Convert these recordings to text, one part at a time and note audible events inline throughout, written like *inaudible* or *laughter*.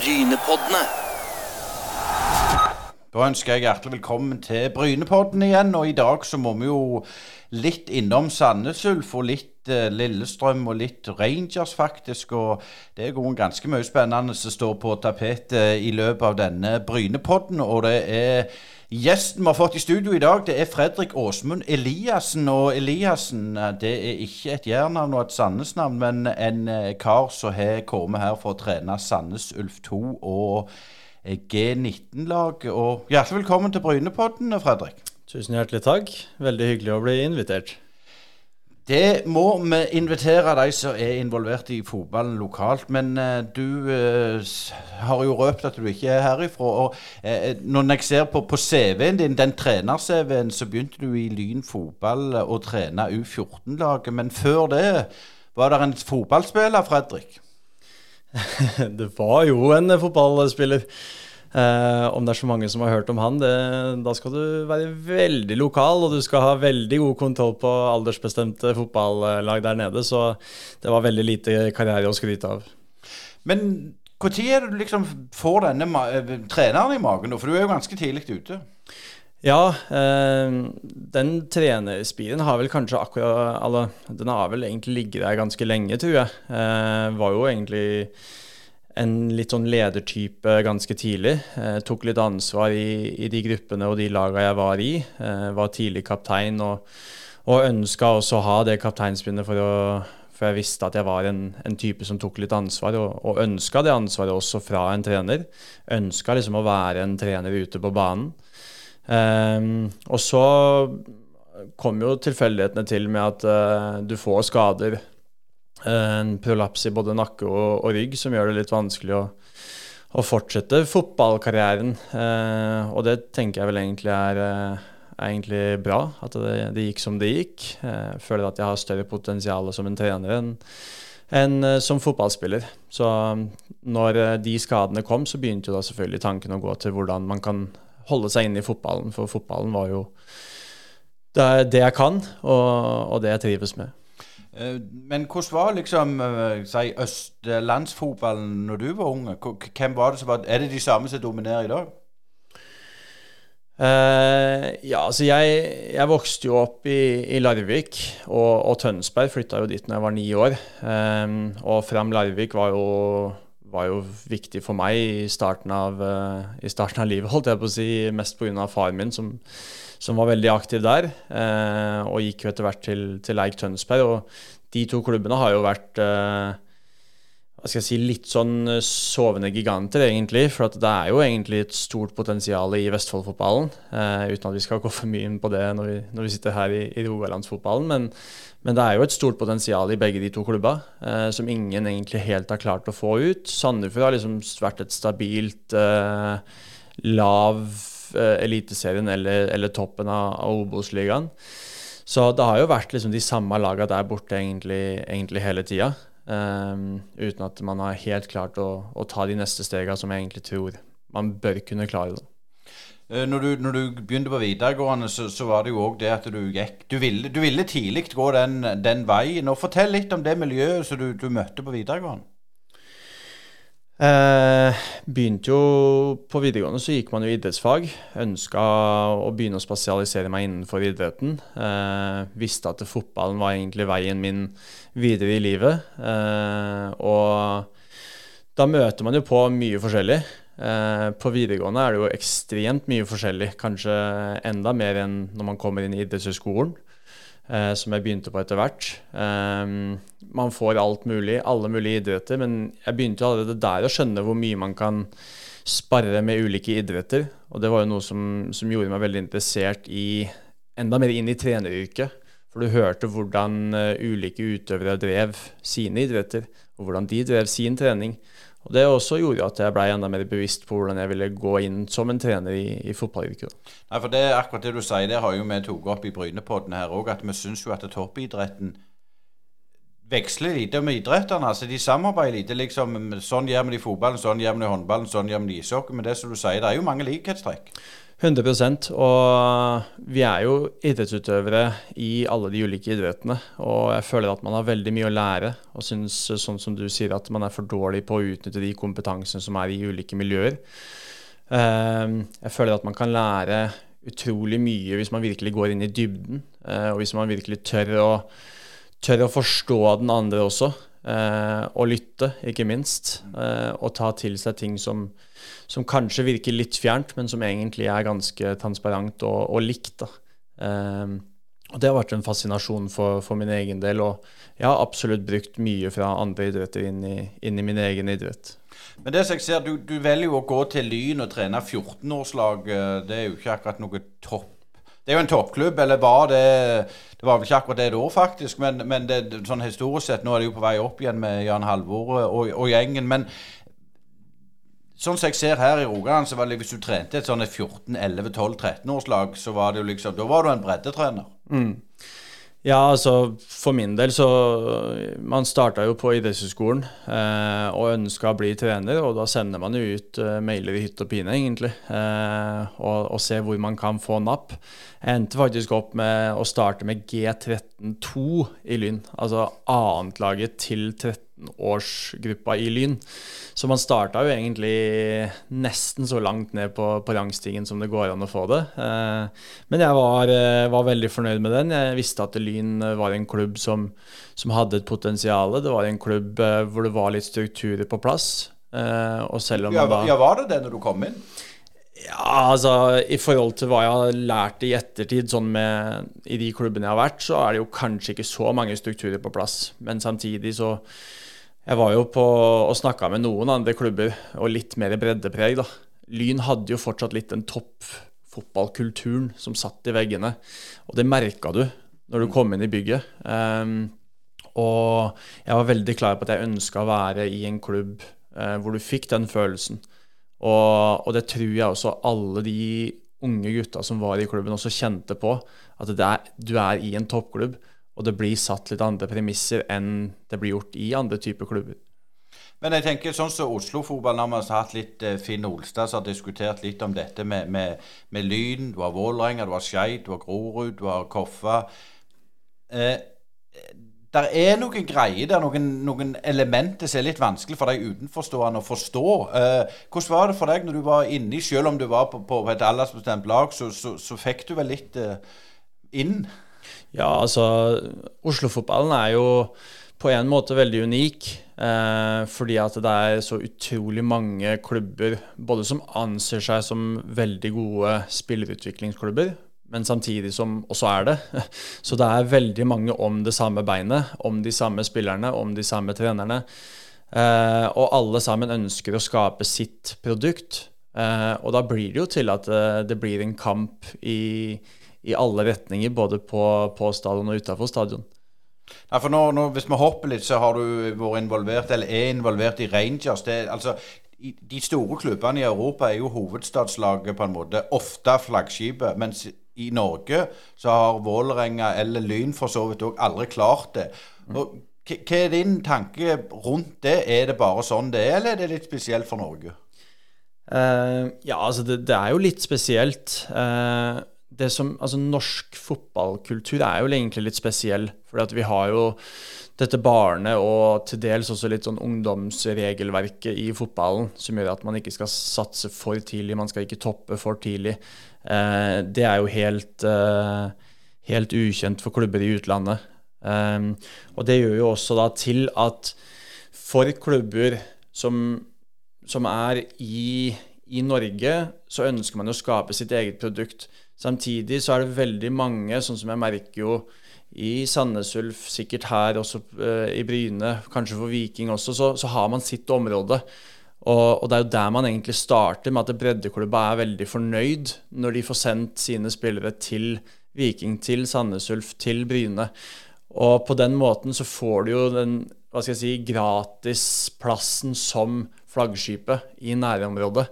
Brynepoddene. Da ønsker jeg hjertelig velkommen til Brynepodden igjen. Og i dag så må vi jo litt innom Sandnes Ulf og litt eh, Lillestrøm og litt Rangers, faktisk. Og det er ganske mye spennende som står på tapetet i løpet av denne Brynepodden. Og det er Gjesten vi har fått i studio i dag, det er Fredrik Åsmund Eliassen. Og Eliassen eh, det er ikke et jærnavn og et Sandnes-navn, men en eh, kar som har kommet her for å trene Sandnes Ulf 2 og eh, G19-lag. Og hjertelig velkommen til Brynepodden, Fredrik. Tusen hjertelig takk. Veldig hyggelig å bli invitert. Det må vi invitere de som er involvert i fotballen lokalt. Men uh, du uh, har jo røpt at du ikke er herifra. Og uh, når jeg ser på, på CV-en din, den trener-CV-en, så begynte du i Lyn fotball å trene U14-laget. Men før det var det en fotballspiller, Fredrik? *laughs* det var jo en fotballspiller. Eh, om det er så mange som har hørt om han, det, da skal du være veldig lokal, og du skal ha veldig god kontroll på aldersbestemte fotballag der nede. Så det var veldig lite karriere å skryte av. Men når er det du liksom får denne eh, treneren i magen, for du er jo ganske tidlig ute? Ja, eh, den trenerspiren har vel kanskje akkurat Eller den har vel egentlig ligget der ganske lenge, tror jeg. Eh, var jo egentlig en litt sånn ledertype ganske tidlig. Eh, tok litt ansvar i, i, de gruppene og de lagene jeg var i. Eh, var tidlig kaptein og, og ønska også å ha det kapteinspinnet for, for jeg visste at jeg var en, en type som tok litt ansvar, og, og ønska det ansvaret også fra en trener. Ønska liksom å være en trener ute på banen. Eh, og så kom jo tilfeldighetene til med at uh, du får skader en prolaps i både nakke og, og, rygg som gjør det litt vanskelig å, å fortsette fotballkarrieren. Eh, og det tenker jeg vel egentlig er, eh, er egentlig bra, at det, det, gikk som det gikk. Eh, jeg føler at jeg har større potensial som en trener enn enn eh, som fotballspiller. Så når de skadene kom, så begynte jo da selvfølgelig tanken å gå til hvordan man kan holde seg inne i fotballen, for fotballen var jo det, det jeg kan, og, og det jeg trives med. Eh, men hvordan var liksom eh, si, østlandsfotballen når du var ung? Hvem var det som var Er det de samme som dominerer i dag? Uh, ja, altså jeg, jeg, vokste jo opp i, i Larvik, og, og, Tønsberg flytta jo dit når jeg var ni år. Um, og Fram Larvik var jo, var jo, viktig for meg i starten av, uh, i starten av livet, holdt jeg på å si, mest pga. faren min, som, som var veldig aktiv der. Eh, og gikk jo etter hvert til, til Leik Tønsberg. Og de to klubbene har jo vært eh, hva skal jeg si, litt sånn sovende giganter, egentlig. For det er jo egentlig et stort potensial i Vestfoldfotballen. Eh, uten at vi skal gå for mye inn på det når vi, når vi sitter her i, i Rogalandsfotballen. Men, men, det er jo et stort potensial i begge de to klubba, eh, som ingen egentlig helt har klart å få ut. Sandefjord har liksom vært et stabilt eh, lav Eh, Eliteserien eller, eller, toppen av, av Obos-ligaen. Så det har jo vært liksom de samme lagene der borte egentlig, egentlig hele tida. Um, uten at man har helt klart å, å ta de neste stegene som jeg egentlig tror man bør kunne klare. det. Eh, når du, når du, begynte på videregående, så, så var det jo òg det at du gikk Du ville, ville tidlig gå den, den, veien. og Fortell litt om det miljøet som du, du møtte på videregående. Eh, begynte jo På videregående så gikk man jo idrettsfag. Ønska å begynne å spesialisere meg innenfor idretten. Eh, visste at fotballen var egentlig veien min videre i livet. Eh, og da møter man jo på mye forskjellig. Eh, på videregående er det jo ekstremt mye forskjellig. Kanskje enda mer enn når man kommer inn i idrettshøyskolen eh, som jeg begynte på etter hvert. Um, man får alt mulig, alle mulige idretter, men jeg begynte jo allerede der å skjønne hvor mye man kan sparre med ulike idretter. Og det var jo noe som, som gjorde meg veldig interessert i enda mer inn i treneryrket. For du hørte hvordan uh, ulike utøvere drev sine idretter, og hvordan de drev sin trening. Og Det også gjorde at jeg ble enda mer bevisst på hvordan jeg ville gå inn som en trener i, i fotballyrket. Nei, for det er akkurat det du sier, det har jo vi tatt opp i Brynepodden her òg, at vi syns jo at toppidretten veksler lite med idrettene. altså De samarbeider lite. liksom, Sånn gjør vi det i fotballen, sånn gjør vi det i håndballen, sånn gjør vi det i ishockey. Men det som du sier, det er jo mange likhetstrekk. 100% Og vi er jo idrettsutøvere i alle de ulike idrettene. Og jeg føler at man har veldig mye å lære, og syns, sånn som du sier, at man er for dårlig på å utnytte de kompetansene som er i ulike miljøer. Ehm, jeg føler at man kan lære utrolig mye hvis man virkelig går inn i dybden, eh, og hvis man virkelig tør å, tør å forstå den andre også. Eh, og lytte, ikke minst. Eh, og ta til seg ting som, som, kanskje virker litt fjernt, men som egentlig er ganske transparent og, og likt. Um, og det har vært en fascinasjon for, for, min egen del, og jeg har absolutt brukt mye fra andre idretter inn i, inn i min egen idrett. Men det som jeg ser, du, du velger jo å gå til Lyn og trene 14-årslag. Eh, det er jo ikke akkurat noe topp det er jo en toppklubb, eller var det Det var vel ikke akkurat det da, faktisk, men, men det, sånn historisk sett Nå er det jo på vei opp igjen med Jan Halvor og, og gjengen. Men sånn som jeg ser her i Rogaland, så var det hvis du trente et sånn 14-11-12-13-årslag, så var det jo liksom Da var du en breddetrener. Mm. Ja, altså for min del så Man starta jo på idrettshøyskolen eh, og ønska å bli trener, og da sender man jo ut eh, mailer i hytt og pine, egentlig, eh, og, og ser hvor man kan få napp. Jeg endte faktisk opp med å starte med G13-2 i Lyn, altså annetlaget til 13 årsgruppa i Lyn. Så man starta jo egentlig nesten så langt ned på, på rangstigen som det går an å få det. Eh, men jeg var, eh, var, veldig fornøyd med den. Jeg visste at Lyn var en klubb som, som hadde et potensial. Det var en klubb eh, hvor det var litt strukturer på plass. og selv om ja, da Ja, var det det når du kom inn? Ja, altså I forhold til hva jeg har lært i ettertid, sånn med i de klubbene jeg har vært, så er det jo kanskje ikke så mange strukturer på plass. Men samtidig så jeg var jo på og snakka med noen andre klubber, og litt mer breddepreg, da. Lyn hadde jo fortsatt litt den toppfotballkulturen som satt i veggene. Og det merka du når du kom inn i bygget. Um, og jeg var veldig klar på at jeg ønska å være i en klubb uh, hvor du fikk den følelsen. Og, og, det tror jeg også alle de unge gutta som var i klubben, også kjente på. At er, du er i en toppklubb og det blir satt litt andre premisser enn det blir gjort i andre typer klubber. Men jeg tenker sånn som Oslo-fotball, når vi har hatt litt eh, Finn Olstad som har diskutert litt om dette med, med, med Lyn. Du har Vålerenga, du har Skeid, du har Grorud, du har Koffa. Eh, der er noen greier der, noen, noen, elementer som er litt vanskelig for deg utenforstående å forstå. Eh, hvordan var det for deg når du var inni, selv om du var på, på et aldersbestemt lag, så, så, så, fikk du vel litt eh, inn? Ja, altså Oslo-fotballen er jo på en måte veldig unik. Eh, fordi at det er så utrolig mange klubber både som anser seg som veldig gode spillerutviklingsklubber, men samtidig som også er det. *laughs* Så det er veldig mange om det samme beinet, om de samme spillerne, om de samme trenerne. Eh, og alle sammen ønsker å skape sitt produkt. Eh, og da blir det jo til at eh, det blir en kamp i i alle retninger, både på, på stadion og utenfor stadion. Nei, for nå, nå, Hvis vi hopper litt, så har du vært involvert, eller er involvert i Rangers. Det, altså, de store klubbene i Europa er jo hovedstadslaget, på en måte. Ofte flaggskipet. Mens i Norge så har Vålerenga eller Lyn for så vidt òg aldri klart det. Og, hva er din tanke rundt det? Er det bare sånn det er, eller er det litt spesielt for Norge? Uh, ja, altså det, det, er jo litt spesielt. Uh, det som, altså Norsk fotballkultur er jo egentlig litt spesiell. For vi har jo dette barne- og til dels også litt sånn ungdomsregelverket i fotballen som gjør at man ikke skal satse for tidlig, man skal ikke toppe for tidlig. Eh, det er jo helt, eh, helt, ukjent for klubber i utlandet. Eh, og det gjør jo også da til at for klubber som, som er i, i Norge, så ønsker man å skape sitt eget produkt. Samtidig så er det veldig mange, sånn som jeg merker jo i Sandnes Ulf, sikkert her også uh, i Bryne, kanskje for Viking også, så, så har man sitt område. Og, og, det er jo der man egentlig starter, med at breddeklubba er veldig fornøyd når de får sendt sine spillere til Viking, til Sandnes Ulf, til Bryne. Og på den måten så får du jo den hva skal jeg si, gratisplassen som flaggskipet i nærområdet.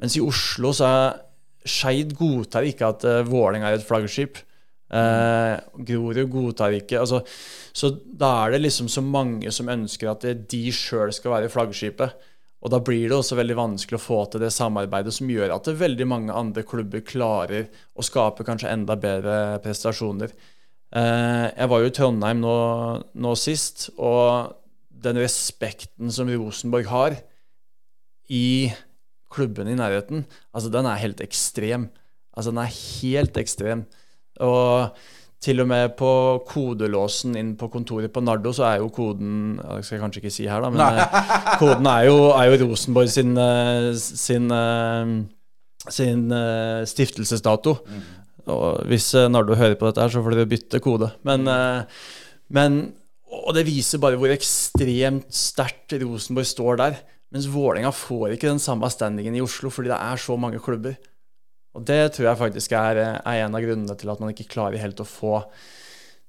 Mens i Oslo så er Skeid godtar ikke at uh, Vålerenga er et flaggskip. Uh, Grorud godtar ikke altså, Så da er det liksom så mange som ønsker at de sjøl skal være flaggskipet. Og da blir det også veldig vanskelig å få til det samarbeidet som gjør at veldig mange andre klubber klarer å skape kanskje enda bedre prestasjoner. Uh, jeg var jo i Trondheim nå, nå sist, og den respekten som Rosenborg har i klubbene i nærheten, altså den er helt ekstrem. Altså den er helt ekstrem. Og til og med på kodelåsen inn på kontoret på Nardo, så er jo koden Det skal jeg kanskje ikke si her, da, men Nei. koden er jo, er jo, Rosenborg sin, eh, sin, eh, sin stiftelsesdato. Mm. Og hvis Nardo hører på dette, her, så får dere bytte kode. Men, men Og det viser bare hvor ekstremt sterkt Rosenborg står der. Mens Vålerenga får ikke den samme standingen i Oslo fordi det er så mange klubber. Og det tror jeg faktisk er, er, en av grunnene til at man ikke klarer helt å få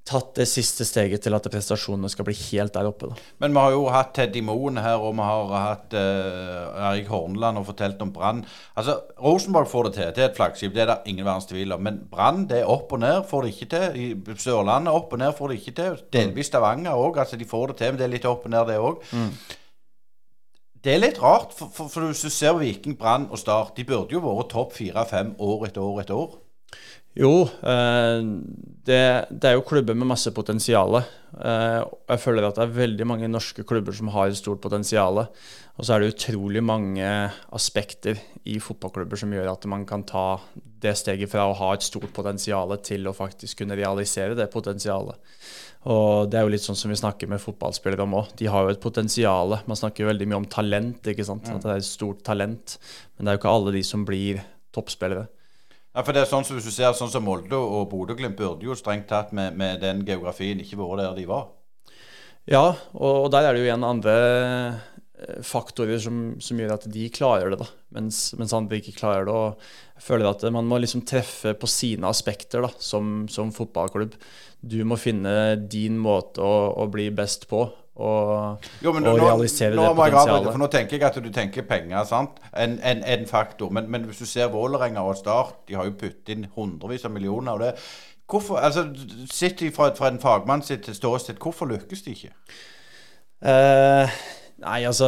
tatt det siste steget til at prestasjonene skal bli helt der oppe. Da. Men vi har jo hatt Teddy Moen her, og vi har hatt uh, Erik Horneland og fortalt om Brann. Altså, Rosenborg får det til. Det er et flaggskip, det er det ingen verdens tvil om. Men Brann, det er opp og ned, får det ikke til. I Sørlandet opp og ned får det ikke til. Delvis Stavanger òg. Altså, de får det til, men det er litt opp og ned, det òg. Mm. Det er litt rart, for, for, for hvis du ser Viking, Brann og Start, de burde jo vært topp fire-fem år etter år etter år. Jo, eh, det, det, er jo klubber med masse potensial. Eh, jeg føler at det er veldig mange norske klubber som har et stort potensial. Og så er det utrolig mange aspekter i fotballklubber som gjør at man kan ta det steget fra å ha et stort potensial til å faktisk kunne realisere det potensialet. Og det er jo litt sånn som vi snakker med fotballspillere om òg. De har jo et potensial. Man snakker jo veldig mye om talent, ikke sant. Mm. At det er et stort talent. Men det er jo ikke alle de som blir toppspillere. Ja, for det er sånn som Hvis du ser sånn som Molde og Bodø-Glimt burde jo strengt tatt med, med, den geografien ikke vært der de var. Ja, og, og der er det jo igjen andre eh, faktorer som, som, gjør at de klarer det, da, mens, mens, andre ikke klarer det. og Jeg føler at man må liksom treffe på sine aspekter da, som, som fotballklubb du må finne din måte å, å bli best på. Og, jo, og nå, realisere nå, det potensialet. For nå tenker jeg at du tenker penger, sant? En, en, en faktor. Men, men, hvis du ser Vålerenga og Start, de har jo puttet inn hundrevis av millioner av det. Hvorfor, altså, Sett fra, fra en fagmann sitt ståsted, hvorfor lykkes de ikke? Uh, Nei, altså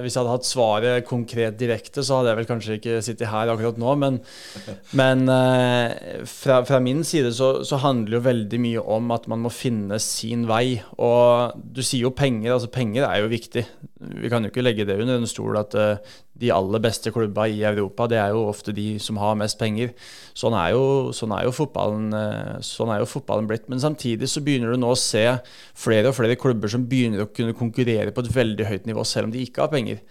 Hvis jeg hadde hatt svaret konkret direkte, så hadde jeg vel kanskje ikke sittet her akkurat nå. Men, *laughs* men eh, fra, fra, min side så, så, handler det jo veldig mye om at man må finne sin vei. Og du sier jo penger. Altså penger er jo viktig. Vi kan jo ikke legge det under en stol at eh, de aller beste klubba i Europa, det er jo ofte de som har mest penger. Sånn er jo, sånn er jo, fotballen, eh, sånn er jo fotballen blitt. Men samtidig så begynner du nå å se flere og flere klubber som begynner å kunne konkurrere på et veldig høyt nivå, selv om de ikke har penger.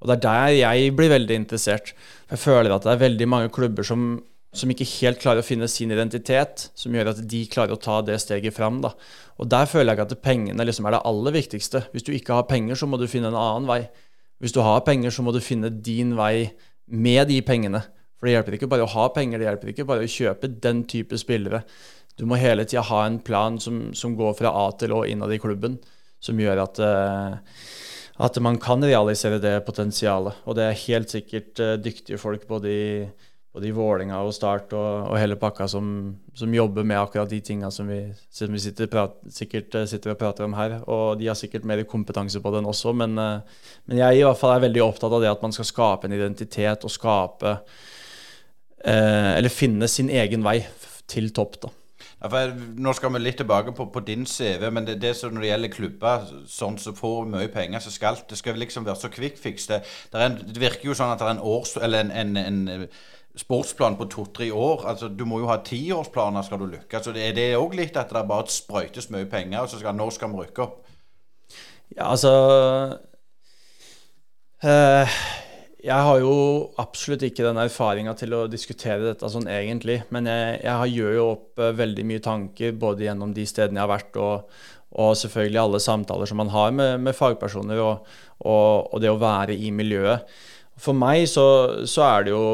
Og det er der jeg blir veldig interessert. Jeg føler at det er veldig mange klubber som, som ikke helt klarer å finne sin identitet, som gjør at de klarer å ta det steget fram. Da. Og der føler jeg at pengene liksom er det aller viktigste. Hvis du ikke har penger, så må du finne en annen vei. Hvis du har penger, så må du finne din vei med de pengene. For det hjelper ikke bare å ha penger, det hjelper ikke bare å kjøpe den type spillere. Du må hele tida ha en plan som, som, går fra A til Å innad i klubben, som gjør at, uh, at man kan realisere det potensialet. Og det er helt sikkert uh, dyktige folk både i både i Vålinga og Start og, og hele pakka som, som, jobber med akkurat de tinga som vi, som vi sitter, prat, sikkert eh, sitter og prater om her. Og de har sikkert mer kompetanse på den også, men, eh, men, jeg i hvert fall er veldig opptatt av det at man skal skape en identitet og skape eh, Eller finne sin egen vei til topp, da. Ja, for nå skal vi litt tilbake på, på din CV, men det, det når det gjelder klubber sånn som får mye penger, så skal det skal liksom være så fix. Det, det, det virker jo sånn at det er en års... Eller en, en, en sportsplan på to-tre år. Altså, Du må jo ha tiårsplaner skal du lykkes. Så det, er det òg litt at det bare sprøytes mye penger, og så skal nå skal vi rykke opp? Ja, altså øh, Jeg har jo absolutt ikke den erfaringa til å diskutere dette sånn egentlig. Men jeg, jeg gjør jo opp uh, veldig mye tanker både gjennom de stedene jeg har vært, og, og selvfølgelig alle samtaler som man har med, med fagpersoner, og, og, og det å være i miljøet. For meg så, så, er det jo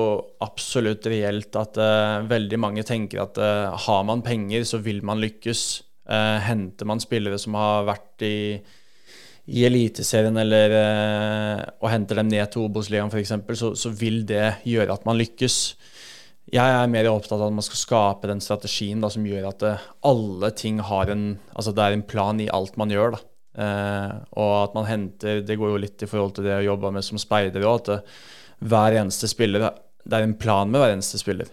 absolutt reelt at uh, veldig mange tenker at uh, har man penger, så vil man lykkes. Uh, henter man spillere som har vært i, i Eliteserien, eller og henter dem ned til Obos-ligaen f.eks., så, så vil det gjøre at man lykkes. Jeg er mer opptatt av at man skal skape den strategien da, som gjør at alle ting har en Altså det er en plan i alt man gjør. da. Eh, og at man henter Det går jo litt i forhold til det jeg jobba med som speider òg, at det, hver eneste spiller Det er en plan med hver eneste spiller.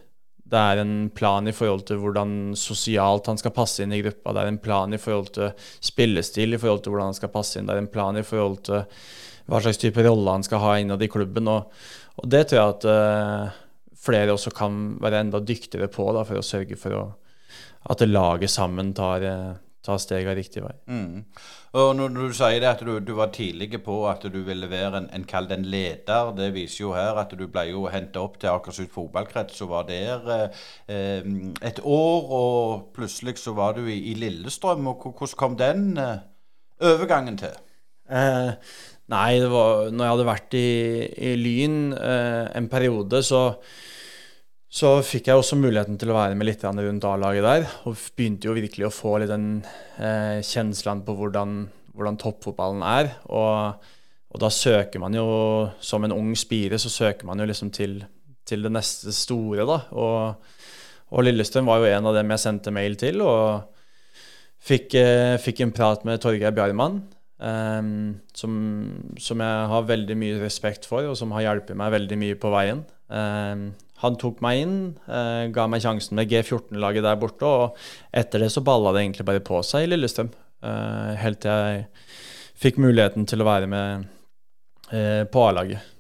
Det er en plan i forhold til hvordan sosialt han skal passe inn i gruppa. Det er en plan i forhold til spillestil, i forhold til hvordan han skal passe inn. Det er en plan i forhold til hva slags type rolle han skal ha innad i klubben. Og, og, det tror jeg at eh, flere også kan være enda dyktigere på da, for å sørge for å, at laget sammen tar, uh, tar steg av riktig vei. Mm. Og når, du sier det at du, du var tidlig på at du ville være en, en kall en leder, det viser jo her at du ble jo henta opp til Akershus fotballkrets og var der eh, et år, og plutselig så var du i, i Lillestrøm. og Hvordan kom den eh, overgangen til? Eh, nei, det var når jeg hadde vært i, i Lyn eh, en periode, så så fikk jeg også muligheten til å være med litt rundt A-laget der. Og begynte jo virkelig å få litt den eh, kjenslen på hvordan, hvordan toppfotballen er. Og, og, da søker man jo, som en ung spire, så søker man jo liksom til, til det neste store, da. Og, og, Lillestrøm var jo en av dem jeg sendte mail til, og fikk, eh, fikk en prat med Torgeir Bjarmann. Eh, som, som, jeg har veldig mye respekt for, og som har hjulpet meg veldig mye på veien. Eh, han tok meg inn, eh, ga meg sjansen med G14-laget der borte, og etter det så balla det egentlig bare på seg i Lillestrøm. Eh, helt til jeg fikk muligheten til å være med eh, på A-laget.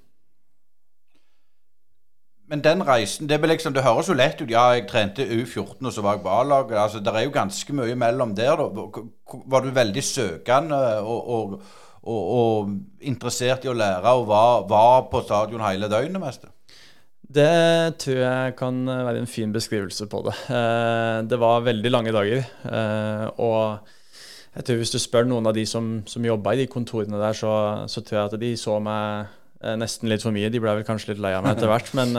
Men den reisen det, liksom, det, høres jo lett ut. Ja, jeg trente U14, og så var jeg på A-laget. Altså, det er jo ganske mye mellom der. Da. Var du veldig søkende og, og, og, og interessert i å lære og var, var på stadion hele døgnet mest? Det tror jeg kan være en fin beskrivelse på det. Eh, det var veldig lange dager. Eh, og jeg tror hvis du spør noen av de som, som jobba i de kontorene der, så, så, tror jeg at de så meg eh, nesten litt for mye. De ble vel kanskje litt lei av meg etter hvert. Men,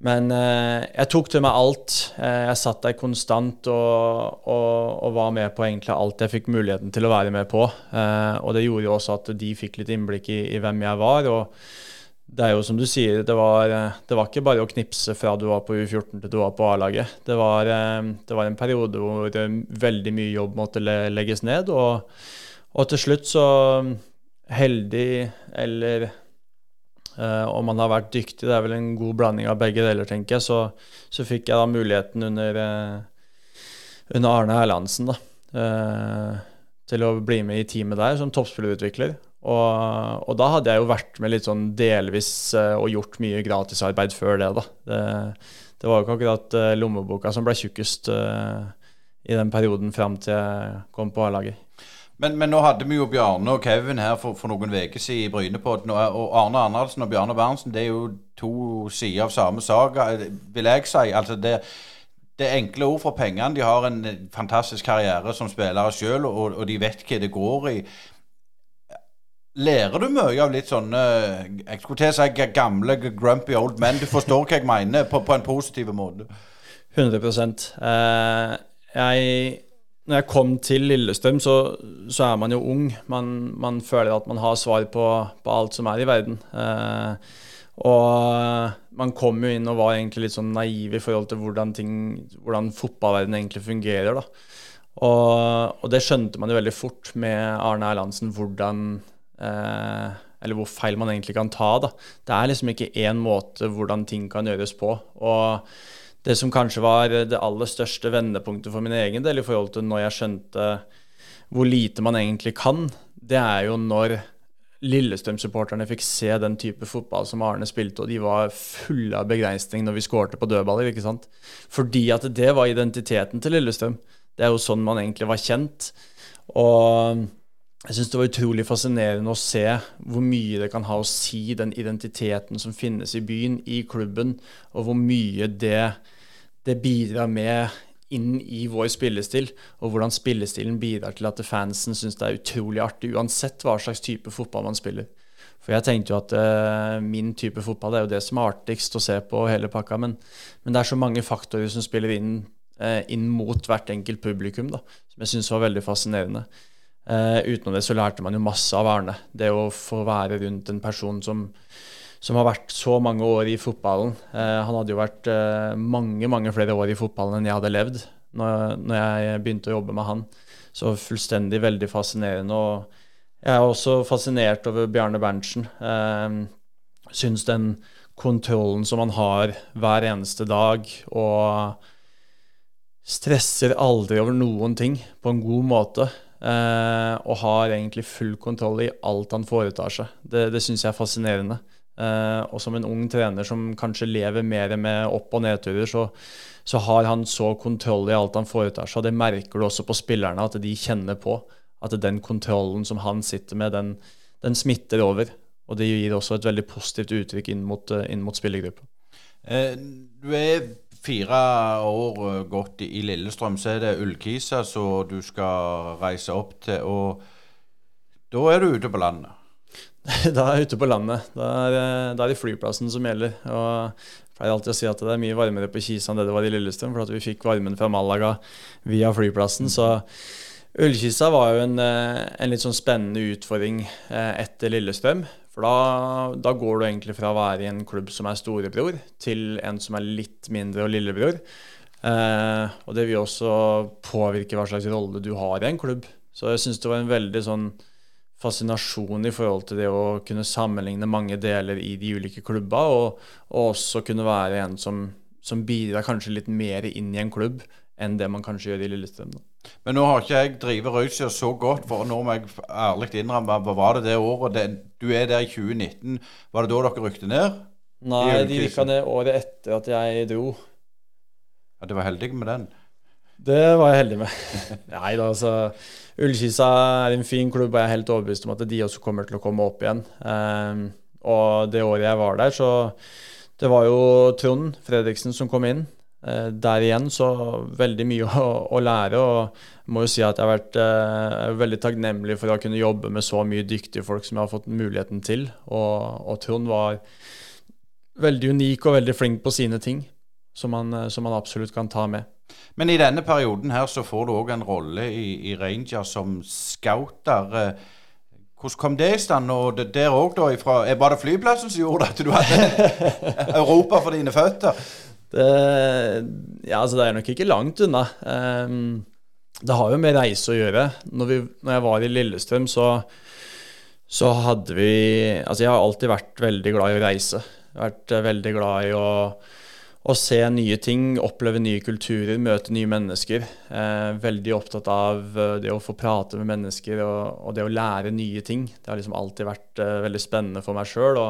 men jeg tok til meg alt. Jeg satt der konstant og, og, og, var med på egentlig alt jeg fikk muligheten til å være med på. Og det gjorde jo også at de fikk litt innblikk i, i hvem jeg var. og det er jo som du sier, det var, det var, ikke bare å knipse fra du var på U14 til du var på A-laget. Det, eh, det, var en periode hvor veldig mye jobb måtte legges ned. Og, og til slutt så heldig eller eh, om man har vært dyktig, det er vel en god blanding av begge deler, tenker jeg, så, så fikk jeg da muligheten under, eh, under Arne Erlandsen da, eh, til å bli med i teamet der som toppspillerutvikler. Og, og, da hadde jeg jo vært med litt sånn delvis uh, og gjort mye gratisarbeid før det, da. Det, det var jo ikke akkurat uh, lommeboka som ble tjukkest uh, i den perioden fram til jeg kom på A-laget. Men, men, nå hadde vi jo Bjarne og Kevin her for, for noen uker siden i Brynepodden. Og, Arne Arnaldsen og Bjarne Berntsen det er jo to sider av samme saga, vil jeg si. Altså det, det enkle ord for pengene. De har en fantastisk karriere som spillere sjøl, og, og, de vet hva det går i. Lærer du mye av litt sånne jeg skulle til å si gamle, grumpy old men? Du forstår hva jeg mener, på, på en positiv måte? 100 eh, jeg, Når jeg kom til Lillestrøm, så, så er man jo ung. Man, man, føler at man har svar på, på alt som er i verden. Eh, og man kom jo inn og var egentlig litt sånn naiv i forhold til hvordan, ting, hvordan fotballverdenen egentlig fungerer. da. Og, og, det skjønte man jo veldig fort med Arne Erlandsen, hvordan Eh, eller hvor feil man egentlig kan ta. Da. Det er liksom ikke én måte hvordan ting kan gjøres på. Og det som kanskje var det aller største vendepunktet for min egen del i forhold til når jeg skjønte hvor lite man egentlig kan, det er jo når Lillestrøm-supporterne fikk se den type fotball som Arne spilte, og de var fulle av begeistring når vi skårte på dødballer. ikke sant? Fordi at det var identiteten til Lillestrøm. Det er jo sånn man egentlig var kjent. Og jeg syns det var utrolig fascinerende å se hvor mye det kan ha å si, den identiteten som finnes i byen, i klubben, og hvor mye det, det bidrar med inn i vår spillestil, og hvordan spillestilen bidrar til at fansen syns det er utrolig artig, uansett hva slags type fotball man spiller. For jeg tenkte jo at uh, min type fotball er jo det som er artigst å se på hele pakka, men, men det er så mange faktorer som spiller inn, uh, inn mot hvert enkelt publikum, da, som jeg syns var veldig fascinerende. Uh, utenom det så lærte man jo masse av Arne. Det å få være rundt en person som, som har vært så mange år i fotballen. Uh, han hadde jo vært uh, mange mange flere år i fotballen enn jeg hadde levd. når, når jeg begynte å jobbe med han. Så fullstendig veldig fascinerende. Og jeg er også fascinert over Bjarne Berntsen. Eh, syns den kontrollen som han har hver eneste dag, og stresser aldri over noen ting på en god måte. Eh, og har egentlig full kontroll i alt han foretar seg. Det, det syns jeg er fascinerende. Eh, og som en ung trener som kanskje lever mer med opp- og nedturer, så, så, har han så kontroll i alt han foretar seg. Og det merker du også på spillerne, at de kjenner på at den kontrollen som han sitter med, den, den smitter over. Og det gir også et veldig positivt uttrykk inn mot, eh, inn mot spillergruppa. Du er fire år eh, gått i Lillestrøm, så er det Ullkisa som du skal reise opp til. Og da er du ute på landet? *laughs* da er jeg ute på landet. Da er, eh, da er det flyplassen som gjelder. Og jeg pleier alltid å si at det er mye varmere på Kisa enn det det var i Lillestrøm, for at vi fikk varmen fra Malaga via flyplassen. Så Ullkisa var jo en, en litt sånn spennende utfordring etter Lillestrøm. For da, da, går du egentlig fra å være i en klubb som er storebror, til en som er litt mindre og lillebror. Eh, og det vil også påvirke hva slags rolle du har i en klubb. Så jeg syns det var en veldig sånn fascinasjon i forhold til det å kunne sammenligne mange deler i de ulike klubba, og, og også kunne være en som, som bidrar kanskje litt mer inn i en klubb enn det man kanskje gjør i Lillestrøm. Men nå har ikke jeg drevet Røysia så godt, for nå må jeg ærlig innrømme hva var det det året det, Du er der i 2019. Var det da dere rykte ned? Nei, de rykka ned året etter at jeg dro. Ja, Du var heldig med den? Det var jeg heldig med. *laughs* Nei da, altså Ullkisa er en fin klubb, og jeg er helt overbevist om at de også kommer til å komme opp igjen. Um, og det året jeg var der, så Det var jo Trond Fredriksen som kom inn. Eh, der igjen så veldig mye å, å, lære. og må jo si at jeg har vært eh, veldig takknemlig for å kunne jobbe med så mye dyktige folk som jeg har fått muligheten til. Og, og Trond var veldig unik og veldig flink på sine ting, som man, eh, som han absolutt kan ta med. Men i denne perioden her så får du òg en rolle i, i Ranger som scouter. Eh, hvordan kom det i stand? Og det, der òg, da? Ifra, var det flyplassen som gjorde at du hadde *laughs* Europa for dine føtter? Det, ja, altså det er nok ikke langt unna. Um, det har jo med reise å gjøre. Når, vi, når jeg var i Lillestrøm, så, så, hadde vi Altså, jeg har alltid vært veldig glad i å reise. Vært uh, veldig glad i å, å, se nye ting, oppleve nye kulturer, møte nye mennesker. Uh, veldig opptatt av uh, det å få prate med mennesker og, og, det å lære nye ting. Det har liksom alltid vært veldig spennende for meg sjøl.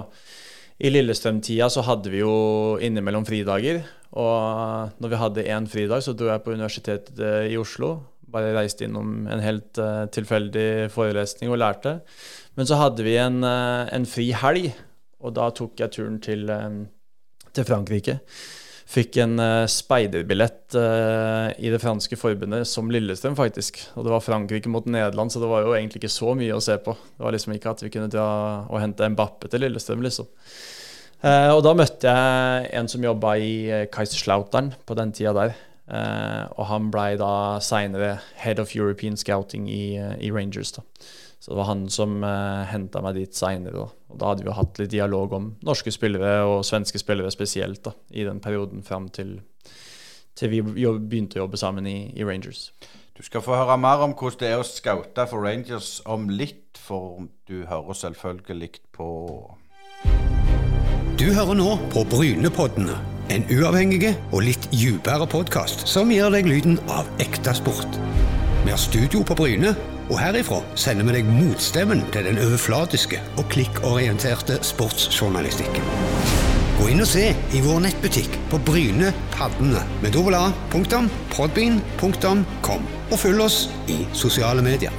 I Lillestrøm-tida så hadde vi jo innimellom fridager. Og når vi hadde én fridag, så dro jeg på Universitetet i Oslo. Bare reiste innom en helt uh, tilfeldig forelesning og lærte. Men så hadde vi en, uh, en fri helg, og da tok jeg turen til, um, til Frankrike. Fikk en uh, speiderbillett uh, i det franske forbundet som Lillestrøm, faktisk. Og det var Frankrike mot Nederland, så det var jo egentlig ikke så mye å se på. Det var liksom ikke at vi kunne dra og hente Mbappe til Lillestrøm, liksom. Uh, og da møtte jeg en som jobba i Kaiserslautern på den tida der. og han blei da seinere head of European Scouting i, i Rangers. da. Så det var han som eh, henta meg dit seinere. Da. da hadde vi hatt litt dialog om norske spillere og svenske spillere spesielt da, i den perioden fram til, til vi jobb, begynte å jobbe sammen i, i, Rangers. Du skal få høre mer om hvordan det er å scoute for Rangers om litt, for du hører selvfølgelig på Du hører nå på Brynepoddene. En uavhengig og litt dypere podkast som gir deg lyden av ekte sport. Vi har studio på Bryne og herifra sender vi deg motstemmen til den overflatiske og klikkorienterte sportsjournalistikken. Gå inn og se i vår nettbutikk på Bryne Paddene med a.podbean.com, og følg oss i sosiale medier.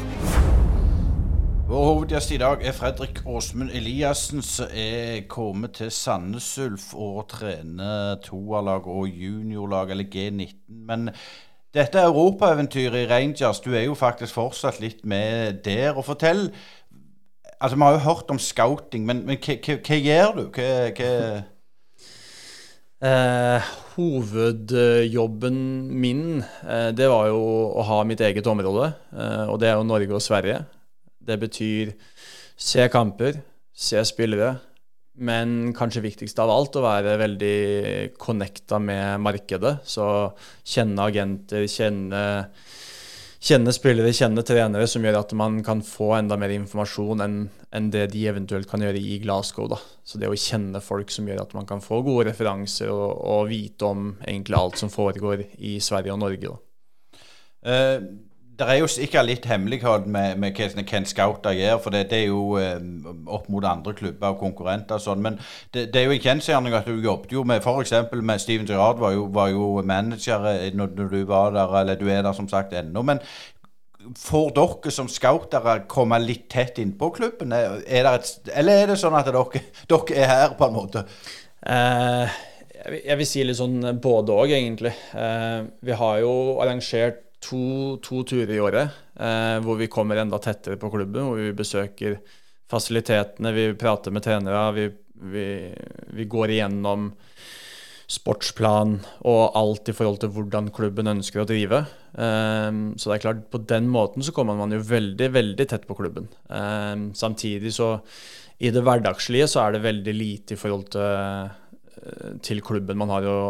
Vår hovedgjest i dag er Fredrik Åsmund Eliassen, som er kommet til Sandnes Ulf og trener toerlag og juniorlag, eller G19. Men dette europaeventyret i Rangers, du er jo faktisk fortsatt litt med der. og fortell, altså Vi har jo hørt om scouting, men, men hva gjør du? Hva, eh, hovedjobben min, eh, det var jo å ha mitt eget område. Eh, og det er jo Norge og Sverige. Det betyr se kamper, se spillere, men kanskje viktigst av alt å være veldig connecta med markedet. Så kjenne agenter, kjenne, kjenne spillere, kjenne trenere, som gjør at man kan få enda mer informasjon enn enn det de eventuelt kan gjøre i Glasgow. Da. Så det å kjenne folk som gjør at man kan få gode referanser og, og vite om egentlig alt som foregår i Sverige og Norge. Da. Uh, det er jo sikkert litt hemmelighet med, med hva Ken Scouter gjør, for det, det er jo eh, opp mot andre klubber og konkurrenter og sånn. Men det, det, er jo en kjensgjerning at du jobbet jo med f.eks. med Steven Gerrard, var jo, var jo manager eh, når, når, du var der, eller du er der som sagt ennå. Men får dere som scoutere komme litt tett innpå klubben? Er et, eller er det sånn at dere, dere er her, på en måte? Eh, jeg vil si litt sånn både òg, egentlig. Eh, vi har jo arrangert to, to turer i året eh, hvor vi kommer enda tettere på klubben. Hvor vi besøker fasilitetene, vi prater med trenere. Vi, vi, vi, går igjennom sportsplan og alt i forhold til hvordan klubben ønsker å drive. Um, så det er klart, på den måten så kommer man jo veldig, veldig tett på klubben. Um, samtidig så i det hverdagslige så er det veldig lite i forhold til til klubben man har, å,